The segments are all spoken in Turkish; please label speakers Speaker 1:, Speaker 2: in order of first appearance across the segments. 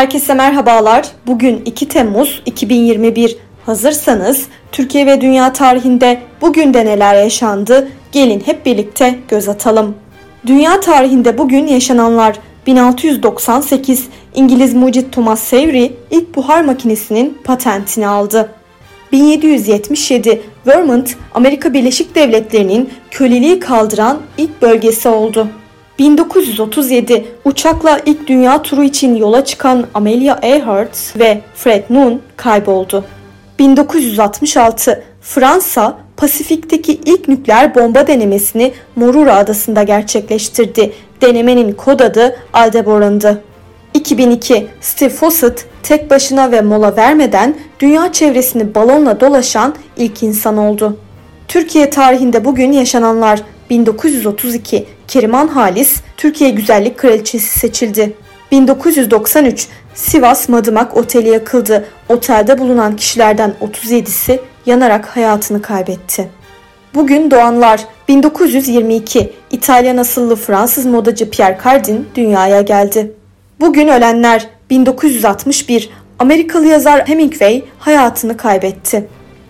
Speaker 1: Herkese merhabalar. Bugün 2 Temmuz 2021. Hazırsanız Türkiye ve dünya tarihinde bugün de neler yaşandı? Gelin hep birlikte göz atalım. Dünya tarihinde bugün yaşananlar 1698 İngiliz mucit Thomas Savery ilk buhar makinesinin patentini aldı. 1777 Vermont, Amerika Birleşik Devletleri'nin köleliği kaldıran ilk bölgesi oldu. 1937 uçakla ilk dünya turu için yola çıkan Amelia Earhart ve Fred Moon kayboldu. 1966 Fransa Pasifik'teki ilk nükleer bomba denemesini Morura adasında gerçekleştirdi. Denemenin kod adı Aldebaran'dı. 2002 Steve Fossett tek başına ve mola vermeden dünya çevresini balonla dolaşan ilk insan oldu. Türkiye tarihinde bugün yaşananlar 1932 Keriman Halis Türkiye Güzellik Kraliçesi seçildi. 1993 Sivas Madımak Oteli yakıldı. Otelde bulunan kişilerden 37'si yanarak hayatını kaybetti. Bugün doğanlar 1922 İtalyan asıllı Fransız modacı Pierre Cardin dünyaya geldi. Bugün ölenler 1961 Amerikalı yazar Hemingway hayatını kaybetti.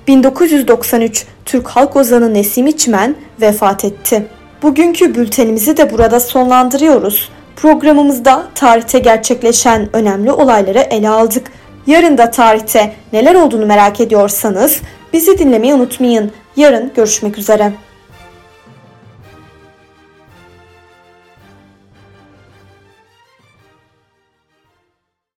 Speaker 1: 1993 Türk halk ozanı Nesim İçmen vefat etti. Bugünkü bültenimizi de burada sonlandırıyoruz. Programımızda tarihte gerçekleşen önemli olayları ele aldık. Yarın da tarihte neler olduğunu merak ediyorsanız bizi dinlemeyi unutmayın. Yarın görüşmek üzere.